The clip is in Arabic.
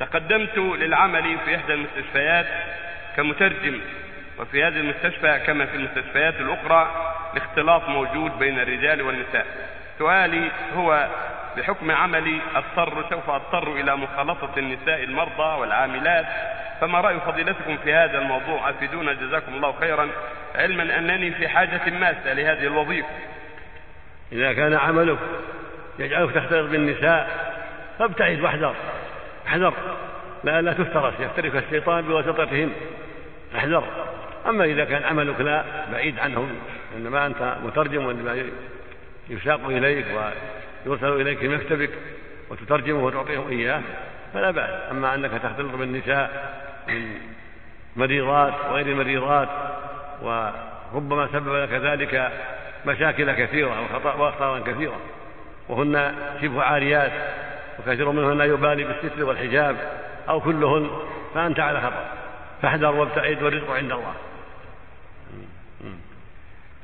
تقدمت للعمل في إحدى المستشفيات كمترجم وفي هذه المستشفى كما في المستشفيات الأخرى الاختلاط موجود بين الرجال والنساء. سؤالي هو بحكم عملي أضطر سوف أضطر إلى مخالطة النساء المرضى والعاملات فما رأي فضيلتكم في هذا الموضوع؟ أفيدونا جزاكم الله خيرا. علما أنني في حاجة ماسة لهذه الوظيفة. إذا كان عملك يجعلك تختلط بالنساء فابتعد واحذر. احذر. لا لا تفترس يفترك الشيطان بواسطتهم. احذر. أما إذا كان عملك لا بعيد عنهم إنما أنت مترجم وانما يساق إليك ويرسل إليك في مكتبك وتترجمه وتعطيهم إياه فلا بأس. أما أنك تختلط بالنساء من مريضات وغير المريضات وربما سبب لك ذلك مشاكل كثيرة واخطارا كثيرة وهن شبه عاريات. وكثير منهن لا يبالي بالستر والحجاب أو كلهن فأنت على خطر فاحذر وابتعد والرزق عند الله.